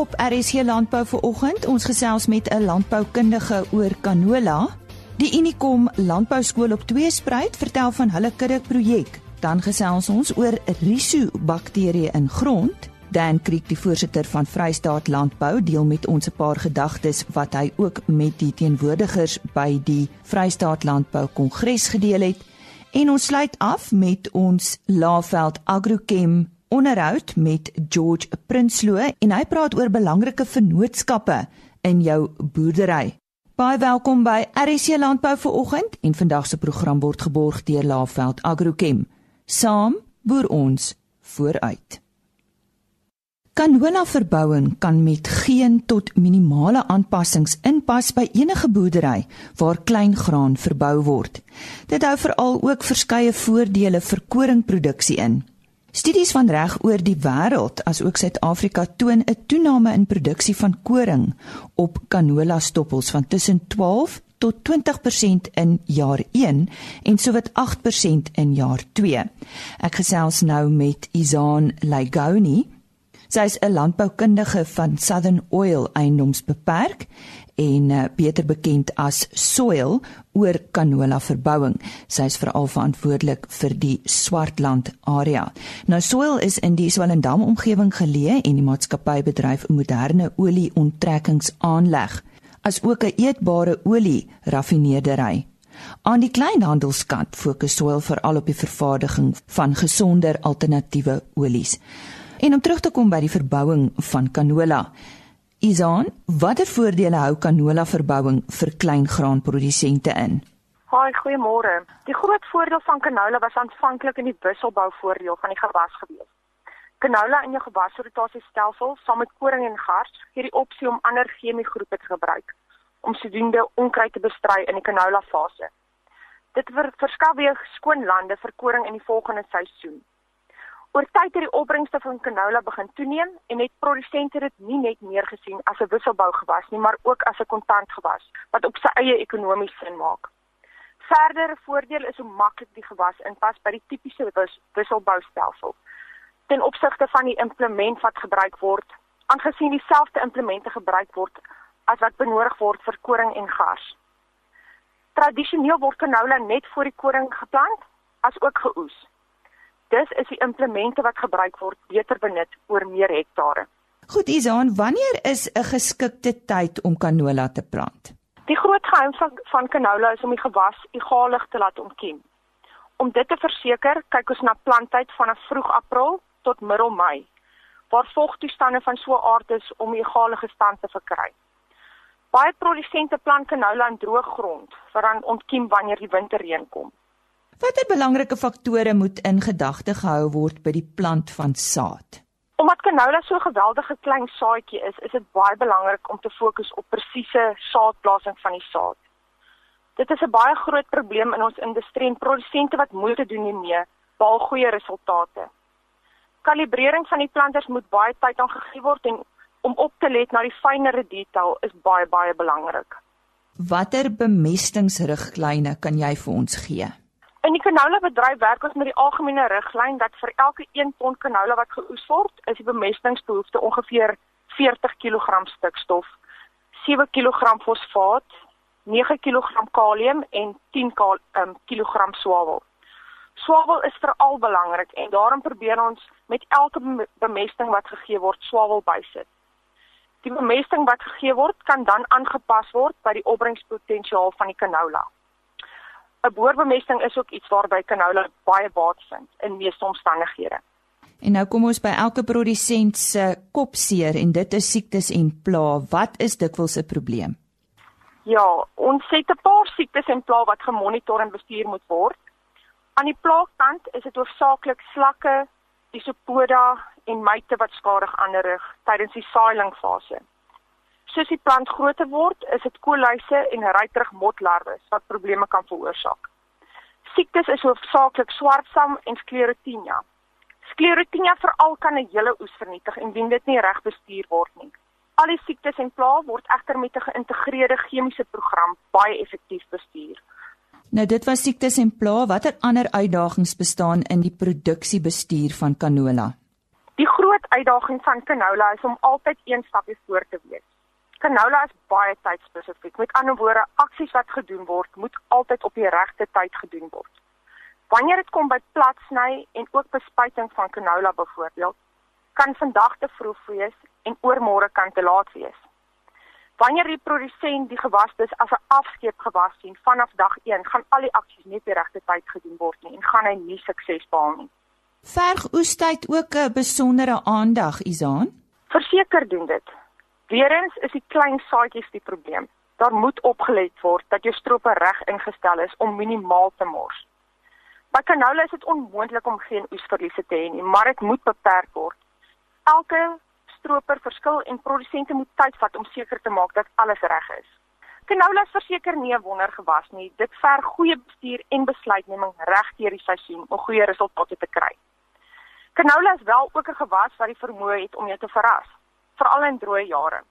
op RSC Landbou vir oggend. Ons gesels met 'n landboukundige oor canola. Die Unicom Landbou Skool op Tweespruit vertel van hulle kudde projek. Dan gesels ons oor risu bakterieë in grond. Dan Kriek, die voorsitter van Vrystaat Landbou, deel met ons 'n paar gedagtes wat hy ook met die teenwoordigers by die Vrystaat Landbou Kongres gedeel het. En ons sluit af met ons Laveld Agrochem onderhoud met George Prinsloo en hy praat oor belangrike vennootskappe in jou boerdery. Baie welkom by RC Landbou vir oggend en vandag se program word geborg deur Laveld Agrochem. Saam boer ons vooruit. Canola verbouing kan met geen tot minimale aanpassings inpas by enige boerdery waar klein graan verbou word. Dit hou veral ook verskeie voordele vir koringproduksie in. Studies van reg oor die wêreld, asook Suid-Afrika toon 'n toename in produksie van koring op canola stoppels van tussen 12 tot 20% in jaar 1 en sowat 8% in jaar 2. Ek gesels nou met Izaan Lygoni. Sy is 'n landboukundige van Southern Oil Eiendoms Beperk en uh, beter bekend as Soil oor canola verbouing. Sy is veral verantwoordelik vir die Swartland area. Nou Soil is in die Swellendam omgewing geleë en die maatskappy bedryf 'n moderne olie-onttrekkingsaanleg as ook 'n eetbare olie raffineerdery. Aan die kleinhandelskant fokus Soil veral op die vervaardiging van gesonder alternatiewe olies. En om terug te kom by die verbouing van canola, Izaan, watter voordele hou canola verbouing vir kleingraanprodusente in? Haai, goeiemôre. Die groot voordeel van canola was aanvanklik in die wisselbou voordeel van die gewas gewees. Canola in jou gewasrotasiestelsel saam met koring en gars gee die opsie om ander chemiegroepe te gebruik om sodoende onkruid te bestry in die canola fase. Dit verskaf weer skoon lande vir koring in die volgende seisoen. Oor tyd het die opbrengste van canola begin toeneem en het produsente dit nie net meer gesien as 'n wisselbougewas nie, maar ook as 'n kontantgewas wat op sy eie ekonomies sin maak. Verdere voordeel is hoe maklik die gewas inpas by die tipiese wis wisselboustelsel. Ten opsigte van die implement wat gebruik word, aangesien dieselfde implemente gebruik word as wat benodig word vir koring en gars. Tradisioneel word canola net voor die koring geplant, as ook geoes. Dus is die implemente wat gebruik word beter benut oor meer hektare. Goed Izaan, wanneer is 'n geskikte tyd om canola te plant? Die groot geheim van van canola is om die gewas egalig te laat ontkiem. Om dit te verseker, kyk ons na planttyd van vroeg April tot middel Mei, waar vogtoestande van so 'n aard is om egalige stand te verkry. Baie produsente plant canola in droë grond, wat dan ontkiem wanneer die winterreën kom. Watter belangrike faktore moet in gedagte gehou word by die plant van saad? Omdat canola so 'n geweldige klein saadjie is, is dit baie belangrik om te fokus op presiese saadplasing van die saad. Dit is 'n baie groot probleem in ons industrie en produsente wat moeite doen hiermee, behaal goeie resultate. Kalibrering van die planters moet baie tyd aangegee word en om op te let na die fynere detail is baie baie belangrik. Watter bemestingsriglyne kan jy vir ons gee? In die canola bedryf werk ons met die algemene riglyn dat vir elke 1 ton canola wat geoes word, is die bemestingsbehoefte ongeveer 40 kg stikstof, 7 kg fosfaat, 9 kg kalium en 10 um, kg swavel. Swavel is veral belangrik en daarom probeer ons met elke bemesting wat gegee word swavel bysit. Die bemesting wat gegee word kan dan aangepas word by die opbrengspotensiaal van die canola. 'n Boorbemesting is ook iets waarby canola baie baat vind in meeste omstandighede. En nou kom ons by elke produsent se kopseer en dit is siektes en pla. Wat is dikwels 'n probleem? Ja, ons het 'n paar siektes en pla wat gemonitor en bestuur moet word. Aan die plaagkant is dit hoofsaaklik slakke, isopoda en myte wat skadig aanrig tydens die saaiingfase. Soos die plant groter word, is dit koolhuise en ruiterig motlarwes wat probleme kan veroorsaak. Siektes is hoofsaaklik swartsam en sklerotinia. Sklerotinia veral kan 'n hele oes vernietig indien dit nie reg bestuur word nie. Al die siektes en plaae word egter met 'n geïntegreerde chemiese program baie effektief bestuur. Nou dit was siektes en plaae, watter ander uitdagings bestaan in die produksiebestuur van canola? Die groot uitdaging van canola is om altyd een stapie voor te wees. Canola is baie tydspesifiek. Met ander woorde, aksies wat gedoen word, moet altyd op die regte tyd gedoen word. Wanneer dit kom by platsny en ook bespuiting van canola byvoorbeeld, kan vandag te vroeg wees en oormôre kan te laat wees. Wanneer die produsent die gewas dus as 'n afskeep gewas sien vanaf dag 1, gaan al die aksies net die regte tyd gedoen word nie en gaan hy nie sukses behaal nie. Verg oestyd ook 'n besondere aandag, Isaan? Verseker doen dit. Weerens is die klein saadjies die probleem. Daar moet opgelet word dat jou strope reg ingestel is om minimaal te mors. By canola is dit onmoontlik om geen oesverliese te hê nie, maar dit moet beperk word. Elke stroper verskil en produsente moet tyd vat om seker te maak dat alles reg is. Canola is verseker nie 'n wondergewas nie. Dit verg goeie bestuur en besluitneming reg deur die seisoen om goeie resultate te kry. Canola is wel ook 'n gewas wat die vermoë het om jou te verras, veral in droë jare.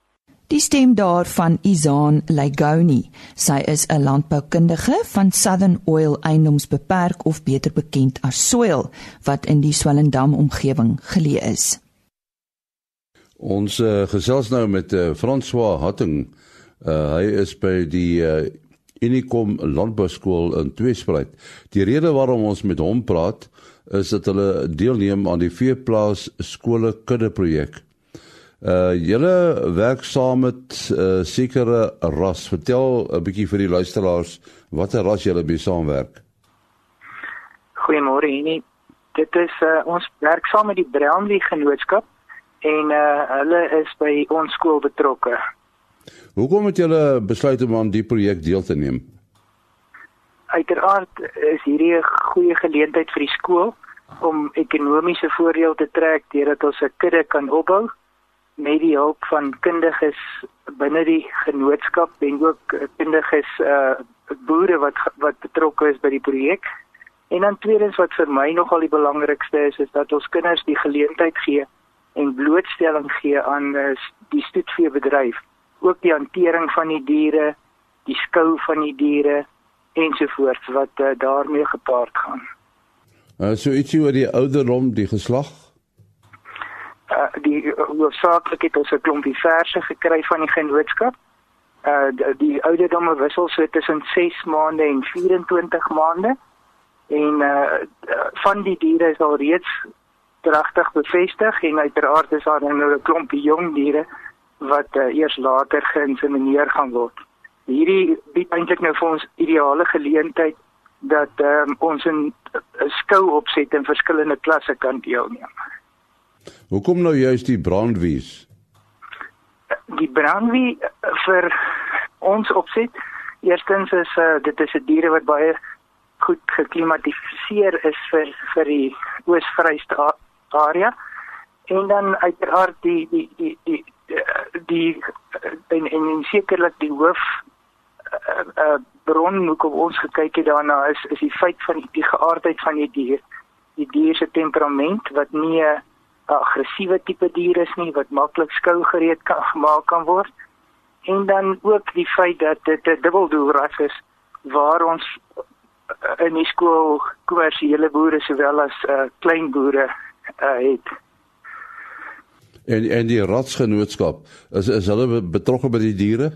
Die stem daarvan Izaan Lygoni. Sy is 'n landboukundige van Southern Oil Eiendoms Beperk of beter bekend as Soil wat in die Swellendam omgewing geleë is. Ons uh, gesels nou met uh, François Hatting. Uh, hy is by die uh, Unicom Landbouskool in Tweespruit. Die rede waarom ons met hom praat is dat hulle deelneem aan die Veeplaas skole kudde projek. Uh julle werk saam met uh, sekere ras. Vertel 'n bietjie vir die luisteraars watter ras julle mee saamwerk. Goeiemôre Henie. Dit is uh, ons werk saam met die Brownlee Genootskap en uh hulle is by ons skool betrokke. Hoekom het julle besluit om aan die projek deel te neem? Uiteraard is hierdie 'n goeie geleentheid vir die skool om ekonomiese voordeel te trek deurdat ons 'n kudde kan opbou met die hulp van kundiges binne die genootskap en ook kundiges uh boere wat wat betrokke is by die projek. En dan tweedens wat vir my nogal die belangrikste is is dat ons kinders die geleentheid gee en blootstelling gee aan uh, die stoetveebedryf, ook die hantering van die diere, die skou van die diere ensovoorts wat uh, daarmee gepaard gaan. Uh so ietsie oor die ouderdom, die geslag uh, die hoofsaaklik het ons 'n klompie verse gekry van die genootskap. Uh die, die ouderdomme wissel so tussen 6 maande en 24 maande. En uh van die diere is al reeds dragtig bevestig en uiteraard is daar nou 'n klompie jong diere wat uh, eers later geïnsemineer gaan word. Hierdie bied eintlik nou vir ons ideale geleentheid dat um, ons 'n skou opset in verskillende klasse kan deelneem. Hoekom nou juist die brandwies? Die brandwie eh, vir ons opset. Eerstens is uh, dit is 'n diere wat baie goed geklimatiseer is vir vir die Oos-Vryste area. En dan uiteraard die die die die die, die en en, en sekerlik die hoof uh, uh, bron hoekom ons gekyk het daarna is is die feit van die, geaardheid van die dier. Die dier se temperament wat nie 'n 'n aggressiewe tipe dier is nie wat maklik skou gereed kan gemaak kan word. En dan ook die feit dat dit 'n dubbeldoelras is waar ons eh, in die skool kommersiële boere sowel as uh, klein boere uh, het. En en die ratsgenootskap is is hulle betrokke by die diere?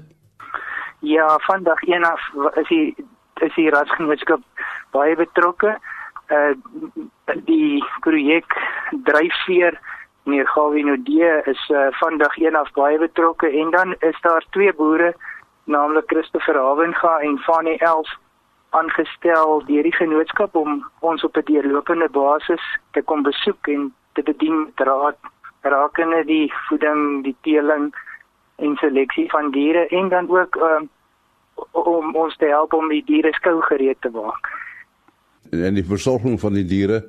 Ja, vandag een af is die is die ratsgenootskap baie betrokke. Uh die projek dryfveer meneer Gawino D is uh, vandag een af baie betrokke en dan is daar twee boere naamlik Christopher Havenga en Fanny Els aangestel deur die genootskap om ons op 'n deurlopende basis te kom besoek en te bedien raad rakende die voeding, die teeling en seleksie van diere en dan ook um, om ons te help om die diere skou gereed te maak. En die versorging van die diere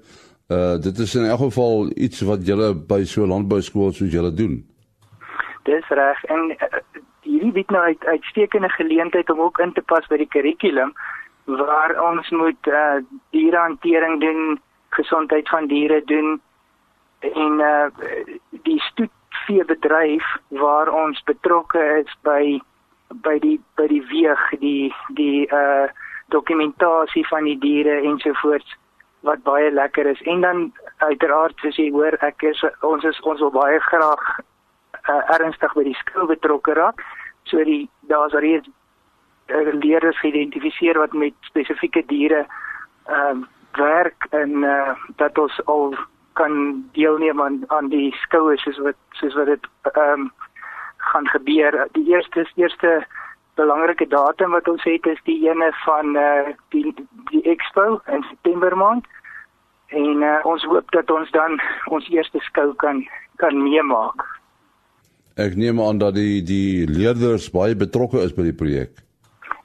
Uh dit is in elk geval iets wat julle by so landbou skool soos julle doen. Dis reg en uh, hierdie bied nou uit uitstekende geleentheid om ook in te pas by die kurrikulum waar ons moet uh dierehantering doen, gesondheid van diere doen en uh die stoetveebedryf waar ons betrokke is by by die by die weeg, die die uh dokumentasie van die diere ensovoorts wat baie lekker is en dan uiteraard soos jy hoor ek is ons is ons wil baie graag uh, ernstig by die skool betrokke raak so die daar's reeds uh, leerders geïdentifiseer wat met spesifieke diere ehm uh, werk en uh, dat ons al kan deelneem aan aan die skoue soos wat soos wat dit ehm um, gaan gebeur. Die eerste eerste belangrike datum wat ons het is die ene van eh uh, die die expo in September maand. En uh, ons hoop dat ons dan ons eerste skou kan kan meemaak. Ek neem aan dat die die leerders baie betrokke is by die projek.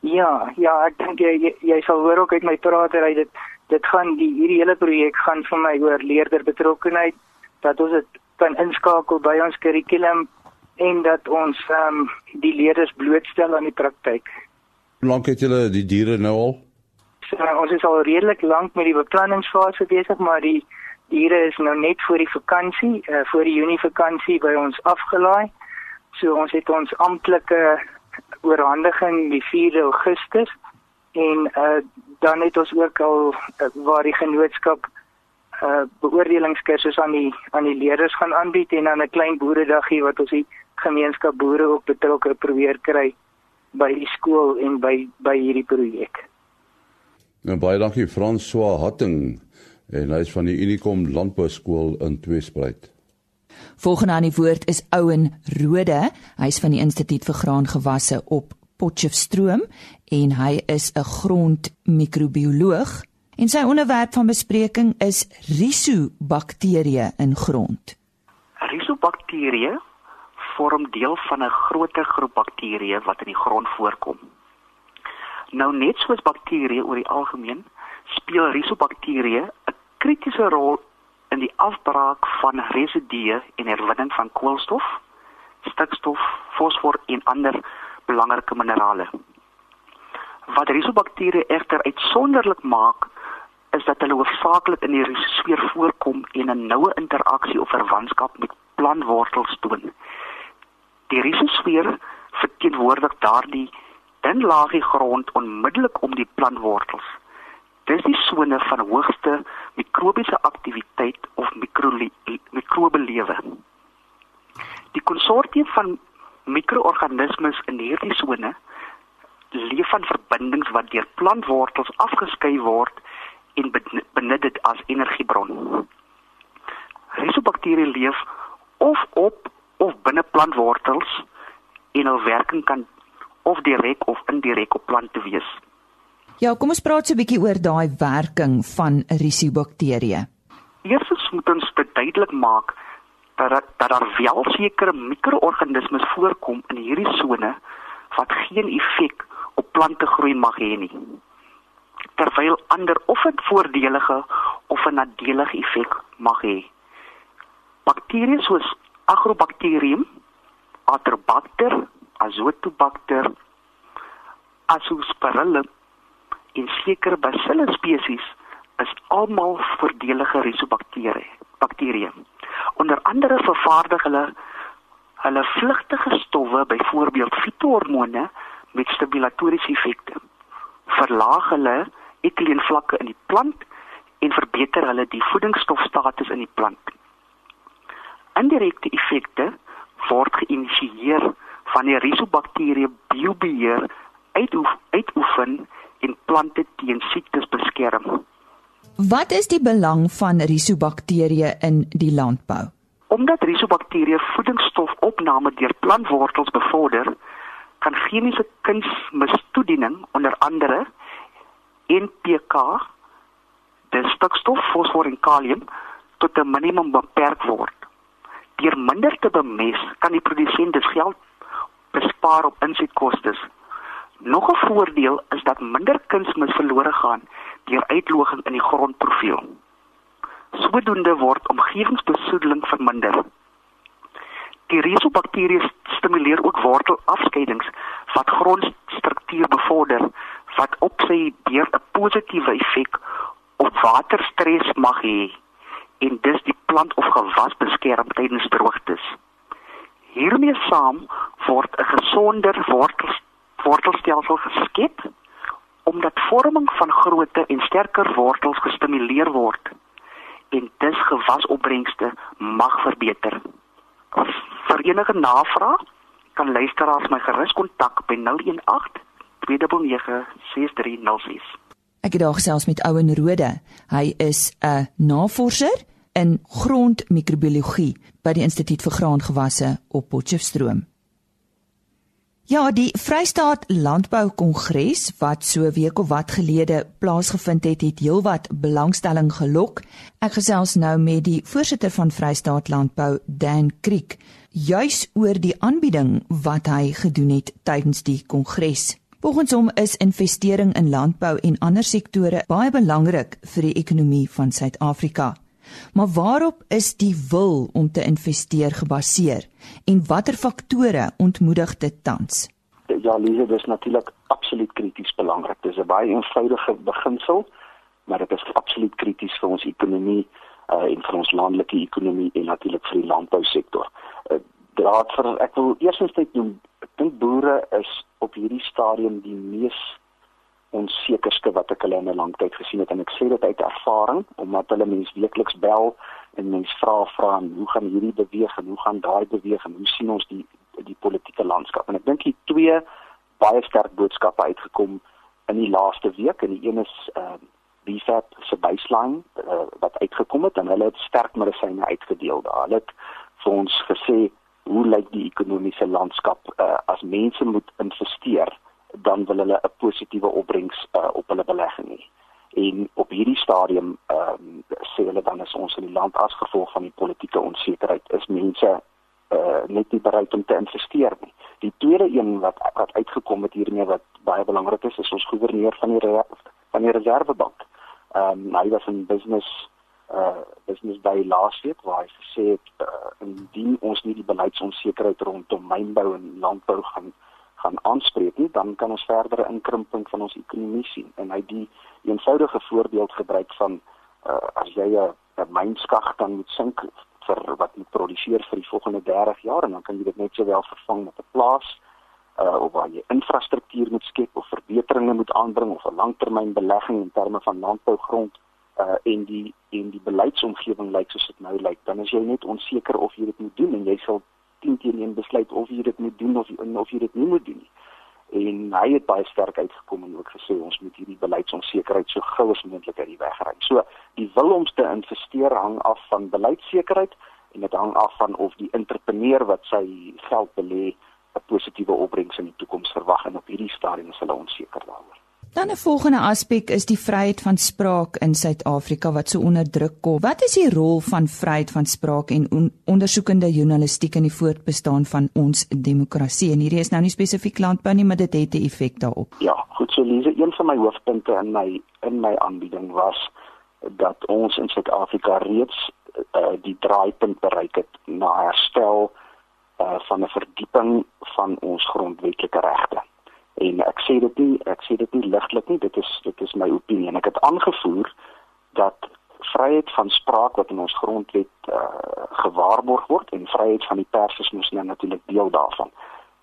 Ja, ja, ek dink jy, jy jy sal hoor ook uit my praat dat dit dit gaan die hierdie hele projek gaan vir my oor leerder betrokkenheid dat ons dit kan inskakel by ons kurrikulum en dat ons ehm um, die leerders blootstel aan die praktyk. Hoe lank het julle die diere nou al? So, ons is al redelik lank met die beplanningsfase besig, maar die diere is nou net voor die vakansie, uh, voor die Junie vakansie by ons afgelaai. So ons het ons amptelike oorhandiging die 4 Augustus en uh, dan het ons ook al uh, waar die genootskap uh beoordelingskursus aan die aan die leerders gaan aanbied en dan 'n klein boeredagie wat ons die gemeenskap boere ook betrokke probeer kry by die skool en by by hierdie projek. Nou baie dankie François Hatting en hy is van die Unicom Landbou Skool in Tweespruit. Volgende aan die woord is Ouen Rode. Hy's van die Instituut vir Graangewasse op Potchefstroom en hy is 'n grondmikrobioloog en sy onderwerp van bespreking is rhizobakterieë in grond. Rhizobakterieë vorm deel van 'n groter groep bakterieë wat in die grond voorkom. Nou net soos bakterieë oor die algemeen, speel rhizobakterieë 'n kritiese rol in die afbraak van residue en herwinning van koolstof, stikstof, fosfor en ander belangrike minerale. Wat rhizobakterieë egter uitsonderlik maak, is dat hulle hoofsaaklik in die risosfeer voorkom en 'n noue interaksie of verwantskap met plantwortels toon. Die risosfeer verteenwoordig daardie dun laagie grond onmiddellik om die plantwortels. Dis die sone van hoogste mikrobiese aktiwiteit of mikrobelewe. Die konsortium van mikroorganismes in hierdie sone leef van verbindings wat deur plantwortels afgeskei word en benut dit as energiebron. Rhizobakterieë leef of op of binne plantwortels en hul werking kan of direk of indirek op plante wees. Ja, kom ons praat so 'n bietjie oor daai werking van rhizobakterieë. Eerstens moet ons duidelik maak dat dat daar wel sekere mikroorganismes voorkom in hierdie sone wat geen effek op plante groei mag hê nie. Terwyl ander of 'n voordelige of 'n nadelige effek mag hê. Bakterieë soos Agrobacterium, Atrobacter, Azotobacter, Azoosperillum en sekere Bacillus spesies is almal voordelige rhizobakterieë. Bakterieë Onder andere vervaardig hulle hulle vlugtige stowwe, byvoorbeeld fitohormone met stimulatoriese effekte. Verlaag hulle etileenvlakke in die plant en verbeter hulle die voedingsstofstatus in die plant. Indirekte effekte word geïnisieer van die rhizobakterie biobeheer uitoefen en plante teen siektes beskerm. Wat is die belang van rhizobakterieë in die landbou? Omdat rhizobakterieë voedingsstofopname deur plantwortels bevorder, kan chemiese kunsmistoediening onder andere NPK, die stikstof, fosfor en kalium tot 'n minimum beperk word. Deur minder te bemes, kan die produsent dus geld bespaar op insetkoste. Nog 'n voordeel is dat minder kunsmis verlore gaan deur uitloging in die grondprofiel. Sodoende word omgewingsbesoedeling verminder. Die rhizobakterieë stimuleer ook wortelafskeidings wat grondstruktuur bevorder wat op sy beurt 'n positiewe effek op waterstres mag hê en die plant of gewas beskerm tydens droogtes. Hiermee saam word 'n gesonder wortel wortelstelsel geskep omdat vorming van groter en sterker wortels gestimuleer word en dus gewasopbrengste mag verbeter. Vir enige navraag kan luisteraars my gerus kontak by 018 299 6306. Ek het daar gesels met Ouen Rode. Hy is 'n navorser in grondmikrobiologie by die Instituut vir Graangewasse op Potchefstroom. Ja, die Vrystaat Landbou Kongres wat so week of wat gelede plaasgevind het, het heelwat belangstelling gelok. Ek gesels nou met die voorsitter van Vrystaat Landbou, Dan Kriek, juis oor die aanbieding wat hy gedoen het tydens die kongres. Volgens hom is investering in landbou en ander sektore baie belangrik vir die ekonomie van Suid-Afrika. Maar waarop is die wil om te investeer gebaseer en watter faktore ontmoedig dit tans? Ja, Lise, dis natuurlik absoluut krities belangrik. Dis 'n baie eenvoudige beginsel, maar dit is absoluut krities vir ons ekonomie uh, en vir ons landelike ekonomie en natuurlik vir die landbousektor. Uh, ek wil eerstens net noem, ek dink boere is op hierdie stadium die mees onsekerste wat ek hulle in 'n lang tyd gesien het. En ek sê dit uit ervaring omdat hulle mense weekliks bel en mense vra vra hoe gaan hierdie beweeg en hoe gaan daai beweeg en hoe sien ons die die politieke landskap? En ek dink hier twee baie sterk boodskappe uitgekom in die laaste week. En die een is uh BFAP se baseline uh, wat uitgekom het en hulle het sterk medisyne uitgedeel daar. Hulle het vir ons gesê hoe lyk die ekonomiese landskap uh, as mense moet investeer dan wil hulle 'n positiewe opbrengs uh, op hulle belegging hê. En op hierdie stadium ehm um, sê hulle dan is ons in die land as gevolg van die politieke onsekerheid is mense uh, net nie bereid om te investeer nie. Die tweede een wat wat uitgekom het hiermee wat baie belangrik is is ons gouverneur van die van die Reservebank. Ehm um, hy was in business uh business by laasweek waar hy gesê het uh, indien ons nie die beleidsonsekerheid rondom mynbou en landbou gaan gaan aanspreek nie, dan kan ons verdere inkrimping van ons ekonomie sien. En hy die eenvoudige voorbeeld gebruik van uh, as jy 'n mynskag dan moet sink vir wat jy produseer vir die volgende 30 jaar en dan kan jy dit net sowel vervang met 'n plaas uh of waar jy infrastruktuur moet skep of verbeteringe moet aanbring of 'n langtermynbelegging in terme van landbougrond uh en die en die beleidsomgewing lyk soos dit nou lyk dan is jy net onseker of jy dit moet doen en jy sal 10 teen 1 besluit of jy dit moet doen of of jy dit nie moet doen nie. En hy het baie sterk uitgekom en ook gesê ons moet hierdie beleidsonsekerheid so gou as moontlik uit die weg ry. So die wil om te investeer hang af van beleidsekerheid en dit hang af van of die entrepreneur wat sy geld belê 'n positiewe opbrengs in die toekoms verwag en op hierdie stadium is hulle onseker daaroor. Dan 'n volgende aspek is die vryheid van spraak in Suid-Afrika wat so onder druk kom. Wat is die rol van vryheid van spraak en on ondersoekende journalistiek in die voortbestaan van ons demokrasie? En hierdie is nou nie spesifiek landbou nie, maar dit het 'n effek daarop. Ja, goed so Lise, een van my hoofpunte in my in my aanbieding was dat ons in Suid-Afrika reeds uh, die draaipunt bereik het na herstel uh, van 'n verdieping van ons grondwetlike regte en ek sê dit nie ek sê dit nie ligtelik nie dit is dit is my opinie. En ek het aangevoer dat vryheid van spraak wat in ons grondwet uh, gewaarborg word en vryheid van die pers is mos nou natuurlik deel daarvan.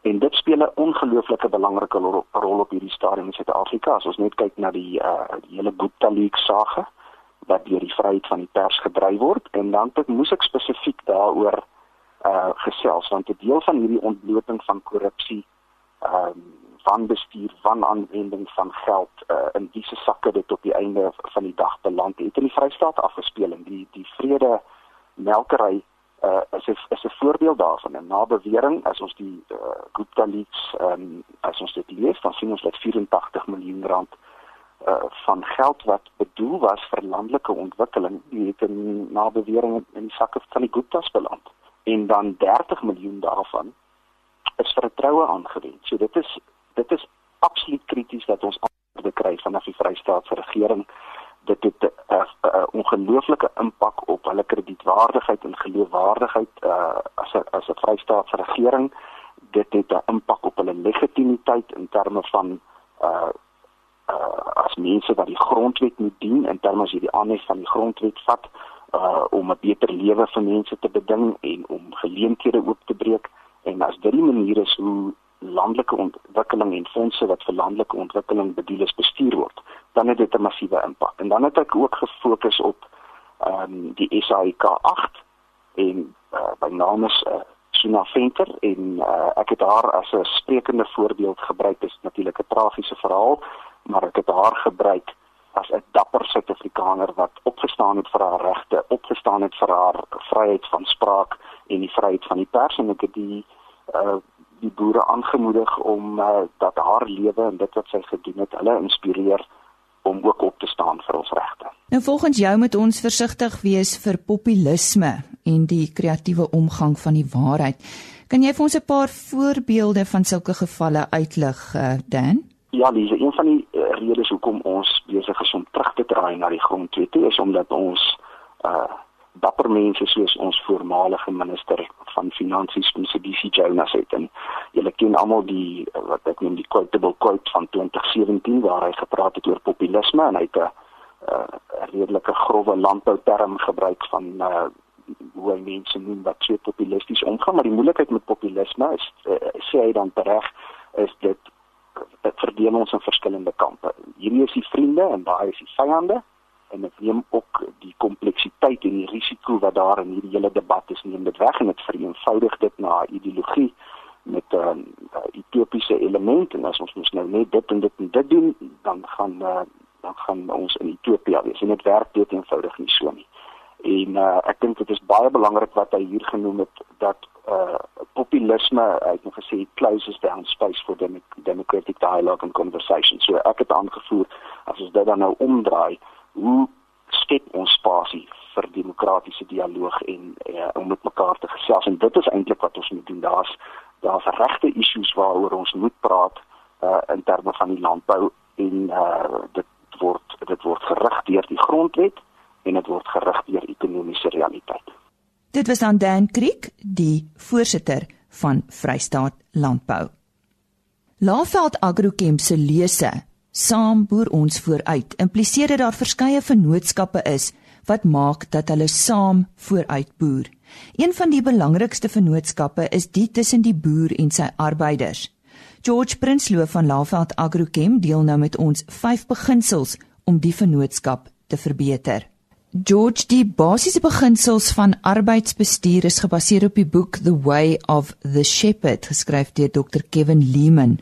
En dit speel 'n ongelooflike belangrike rol op hierdie stadium in Suid-Afrika. As ons net kyk na die uh, die hele Gupta leaks sage wat deur die vryheid van die pers gedryf word en dan het moes ek spesifiek daaroor uh gesels want 'n deel van hierdie ontbloting van korrupsie ehm um, wanbestuur, wanaanwending van geld uh, in wiese sakke dit op die einde van die dag beland het. In die Vrystaat afgespeel en die die vrede melkery uh, is is, is 'n voorbeeld daarvan. En na bewering as ons die uh, Gupta leaks um, as ons dit lees dan sien ons dat 84 miljoen rand uh, van geld wat bedoel was vir landelike ontwikkeling het in na bewering in die sakke van die Guptas beland. En dan 30 miljoen daarvan is vir 'n troue aangewend. So dit is dit is absoluut krities dat ons antwoorde kry vanaf die Vrystaatse regering. Dit het 'n uh, uh, ongelooflike impak op hulle kredietwaardigheid en geloofwaardigheid uh, as 'n as 'n Vrystaatse regering. Dit het 'n impak op hulle legitimiteit in terme van uh uh as mense wat die grondwet moet dien in terme as jy die aanhef van die grondwet vat uh om 'n beter lewe vir mense te beding en om geleenthede oop te breek en as dit die manier is hoe landelike ontwikkeling en fondse wat vir landelike ontwikkeling bedoel is bestuur word, dan het dit 'n massiewe impak. En dan het ek ook gefokus op ehm um, die SAIK 8 en uh, by naam is uh, Suna Venter en uh, ek het haar as 'n sprekende voorbeeld gebruik. Dit is natuurlik 'n tragiese verhaal, maar ek het haar gebruik as 'n dapper Suid-Afrikaner wat opgestaan het vir haar regte, opgestaan het vir haar vryheid van spraak en die vryheid van die pers en ek het die uh, die boere aangemoedig om uh, dat haar lewe en dit wat sy gedoen het, hulle inspireer om ook op te staan vir ons regte. Nou volgens jou moet ons versigtig wees vir populisme en die kreatiewe omgang van die waarheid. Kan jy vir ons 'n paar voorbeelde van sulke gevalle uitlig, uh, Dan? Ja, dis een van die uh, redes hoekom ons besig is om terug te draai na die grondwet, is omdat ons uh dapper mense soos ons voormalige minister van finansies Mcebisi Jonas het. En julle ken almal die wat ek noem die quotable quote van 2017 waar hy gepraat het oor populisme en hy het 'n uh, redelike grove landbouterm gebruik van uh, hoe hy mense noem wat so populisties omgaan. Maar die moeilikheid met populisme is uh, sê hy dan reg is dit dit verdeel ons in verskillende kampe. Hierdie is die vriende en daai is die vyande en dit neem ook die kompleksiteit en die risiko wat daar in hierdie hele debat is neem dit weg en dit vereenvoudig dit na ideologie met 'n uh, uh, utopiese element en as ons mos nou net dit en dit en dit doen dan gaan uh, dan gaan ons in Ethiopië wees en dit werk dit eenvoudig nie so nie. En uh, ek dink dit is baie belangrik wat hy hier genoem het dat uh populisme ek het gesê closes down space for dem democratic dialogue and conversation. So ek het aangevoer as ons dit dan nou omdraai hoe skep ons spasie vir demokratiese dialoog en uh, om met mekaar te gesels? En dit is eintlik wat ons moet doen. Daar's daar's regte issues waaroor ons moet praat uh, in terme van die landbou en uh, dit word dit word gerig deur die grondwet en dit word gerig deur ekonomiese realiteit. Dit was dan Dan Kriek die voorsitter van Vrystaat Landbou. Laveld Agrochem se lese Saam boer ons vooruit. Impliseer dit daar verskeie vennootskappe is wat maak dat hulle saam vooruit boer. Een van die belangrikste vennootskappe is die tussen die boer en sy arbeiders. George Prinsloo van Laveld Agrochem deel nou met ons 5 beginsels om die vennootskap te verbeter. George, die basiese beginsels van arbeidsbestuur is gebaseer op die boek The Way of the Shepherd, geskryf deur Dr Kevin Leeman.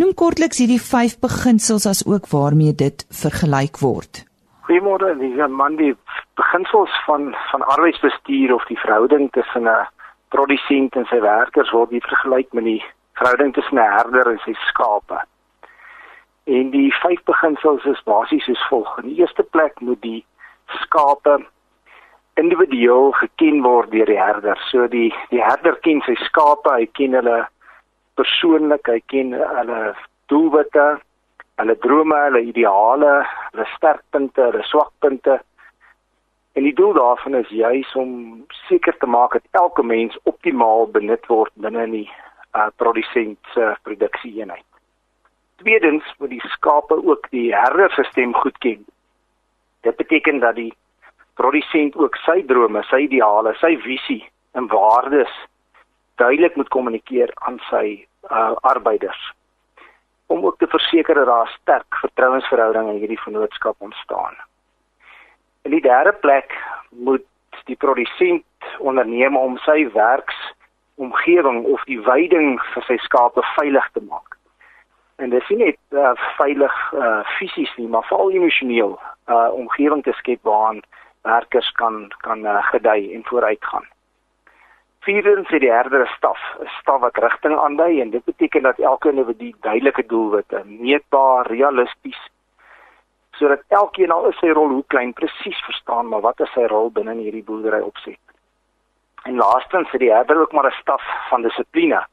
Noem kortliks hierdie 5 beginsels as ook waarmee dit vergelyk word. Goeiemôre, dis man die beginsels van van arbeidsbestuur of die verhouding tussen 'n produsent en sy werkers word hier vergelyk met die verhouding tussen 'n herder en sy skape. En die 5 beginsels is basies soos volg. In die eerste plek moet die skape individueel geken word deur die herder. So die die herder ken sy skape, hy ken hulle persoonlik, hy ken hulle doelwitte, hulle drome, hulle ideale, hulle sterkpunte, hulle swakpunte. En die doel daarvan is juis om seker te maak dat elke mens optimaal benut word binne die uh, produsent se produksieeenheid. Tweedens moet die skape ook die herder se stem goed ken. Dit beteken dat die produsent ook sy drome, sy ideale, sy visie en waardes duidelik moet kommunikeer aan sy uh, arbeiders om ook te verseker dat daar sterk vertrouensverhoudinge in hierdie vennootskap ontstaan. In die derde plek moet die produsent onderneem om sy werksomgewing of die weiding vir sy skape veilig te maak. En dit is net uh, veilig uh, fisies nie, maar veral emosioneel 'n uh, omgewing te skep waarin werkers kan kan uh, gedei en vooruitgaan. Vierdens het die herder 'n staf, 'n staf wat rigting aandui en dit beteken dat elke individu duidelike doelwitte, meetbaar, realisties sodat elkeen al is sy rol hoe klein presies verstaan maar wat is sy rol binne hierdie boerdery opset. En laastens het die herder ook maar 'n staf van dissipline.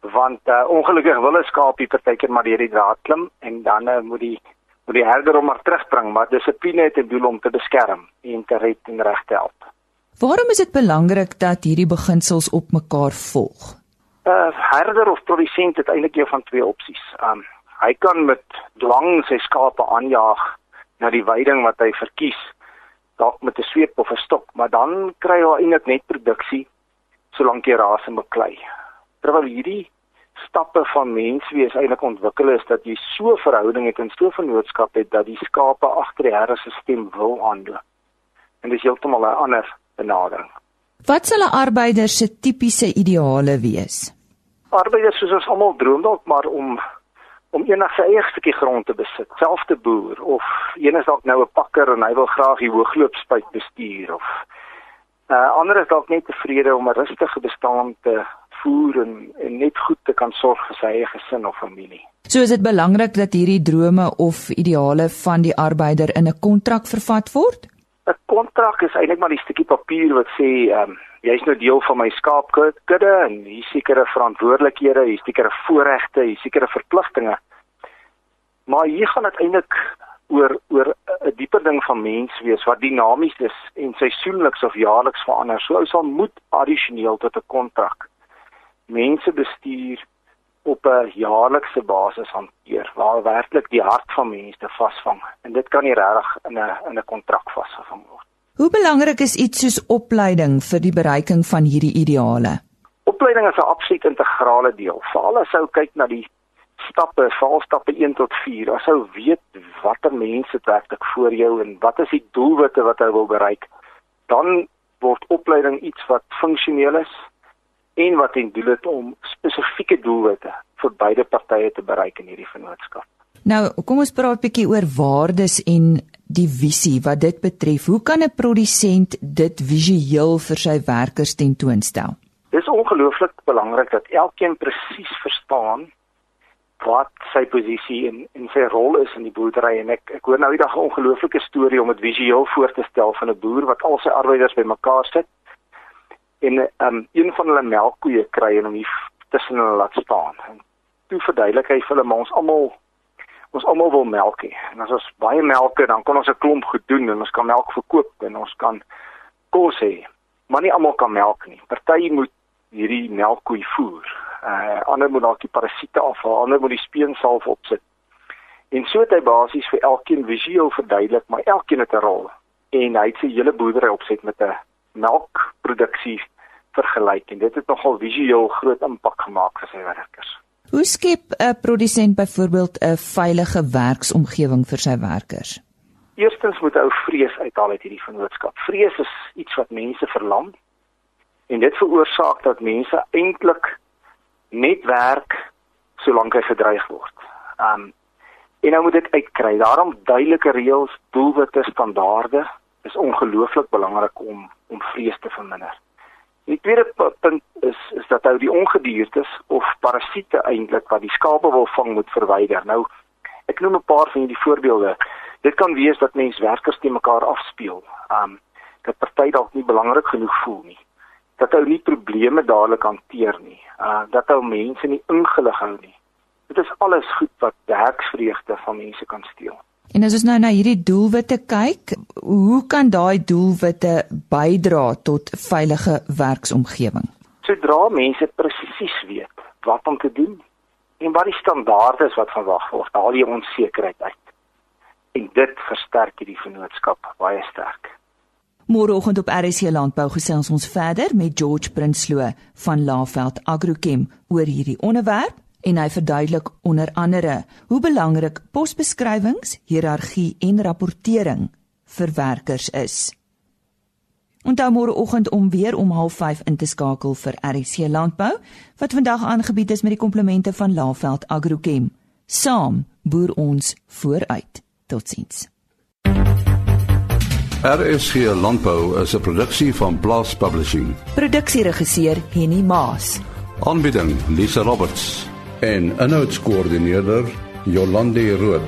Want uh, ongelukkig wil 'n skaapie partykeer maar deur die draad klim en dan uh, moet die moet die herder hom maar terugbring, maar dissipline het 'n doel om te beskerm en te red en reg te help. Waarom is dit belangrik dat hierdie beginsels op mekaar volg? 'n uh, Herder of produsent het eintlik een van twee opsies. Um hy kan met dwang sy skape aanjaag na die weiding wat hy verkies, dalk met 'n sweep of 'n stok, maar dan kry hy eintlik net produksie solank hy raas en beklei. Terwyl hierdie stappe van menswees eintlik ontwikkel is dat jy so verhouding het en so vennootskap het dat die skape agter die herde se stem wil aanloop. En dis heeltemal 'n ander benadering. Wat sal 'n arbeider se tipiese ideale wees? Arbeiders soos ons almal droom dalk maar om om eendag sy eie stukkie grond te besit, self te boer of een is dalk nou 'n pakker en hy wil graag die hoogloopspuit bestuur of uh ander is dalk net tevrede om 'n rustige bestaan te voer en, en net goed te kan sorg vir sy eie gesin of familie. So is dit belangrik dat hierdie drome of ideale van die arbeider in 'n kontrak vervat word? 'n Kontrak is eintlik maar die stukkie papier wat sê ehm um, jy's nou deel van my skaapkudde en hier sekere verantwoordelikhede, hier sekere voorregte, hier sekere verpligtinge. Maar hier gaan dit eintlik oor oor 'n dieper ding van mens wees wat dinamies is en seisoenliks of jaarliks verander. So ou sal moet addisioneel tot 'n kontrak mense bestuur op 'n jaarlikse basis hanteer waar werklik die hart van mense vasvang en dit kan nie regtig in 'n in 'n kontrak vasgevang word. Hoe belangrik is iets soos opleiding vir die bereiking van hierdie ideale? Opleiding is 'n absoluut integrale deel. Veral as ou kyk na die stappe, valstappe 1 tot 4, as ou weet watter mense werklik voor jou en wat is die doelwitte wat hy wil bereik, dan word opleiding iets wat funksioneel is en wat ten doel het om spesifieke doelwitte vir beide partye te bereik in hierdie vennootskap. Nou, kom ons praat 'n bietjie oor waardes en die visie wat dit betref. Hoe kan 'n produsent dit visueel vir sy werkers tentoonstel? Dit is ongelooflik belangrik dat elkeen presies verstaan wat sy posisie en en sy rol is in die boerdery en ek ek hoor nou eendag 'n ongelooflike storie om dit visueel voor te stel van 'n boer wat al sy arbeiders bymekaar sit en um, een van hulle melkkoeie kry en hom hier tussen hulle laat staan. En toe verduidelik hy vir hulle maar ons almal ons almal wil melk hê. En as ons baie melk het, dan kan ons 'n klomp goed doen en ons kan melk verkoop en ons kan kos hê. Maar nie almal kan melk nie. Party moet hierdie melkkoe voer. Uh ander moet dalk die parasiete afhaal, ander moet die speensalf opsit. En so het hy basies vir elkeen visueel verduidelik, maar elkeen het 'n rol. En hy het sy hele boerdery opset met 'n melkproduksie vergelyk en dit het nogal visueel groot impak gemaak vir sy werkers. Hoe skep 'n produsent byvoorbeeld 'n veilige werksomgewing vir sy werkers? Eerstens moet ou vrees uithaal uit hierdie vennootskap. Vrees is iets wat mense verlam en dit veroorsaak dat mense eintlik net werk solank hy gedreig word. Um en nou moet dit uitkry. Daarom duidelike reëls, doelwitte, standaarde is ongelooflik belangrik om om vrees te verminder. Die tweede punt is is dat ou die ongediertes of parasiete eintlik wat die skape wil vang moet verwyder. Nou ek noem 'n paar van hierdie voorbeelde. Dit kan wees dat mense werkers te mekaar afspeel. Um dat party dalk nie belangrik genoeg voel nie. Dat ou nie probleme dadelik hanteer nie. Uh dat ou mense nie ingelig hou nie. Dit is alles goed wat werksvreugde van mense kan steel. En as ons nou na hierdie doelwitte kyk, hoe kan daai doelwitte bydra tot veilige werksomgewing? Sodra mense presies weet wat om te doen en wat die standaarde is wat verwag word, haal jy onsekerheid uit. En dit versterk hierdie vennootskap baie sterk. Môreoggend op RC Landbou gesels ons verder met George Prinsloo van Laveld Agrochem oor hierdie onderwerp en hy verduidelik onder andere hoe belangrik posbeskrywings, hiërargie en rapportering vir werkers is. Onthou môre oggend om weer om 05:30 in te skakel vir RC Landbou wat vandag aangebied is met die komplemente van Laveld Agrochem. Saam boer ons vooruit. Totsiens. RC Landbou is 'n produksie van Blast Publishing. Produksieregisseur Henny Maas. Aanbieding Lisa Roberts en inhoudskoördineerder Jolande Rooi.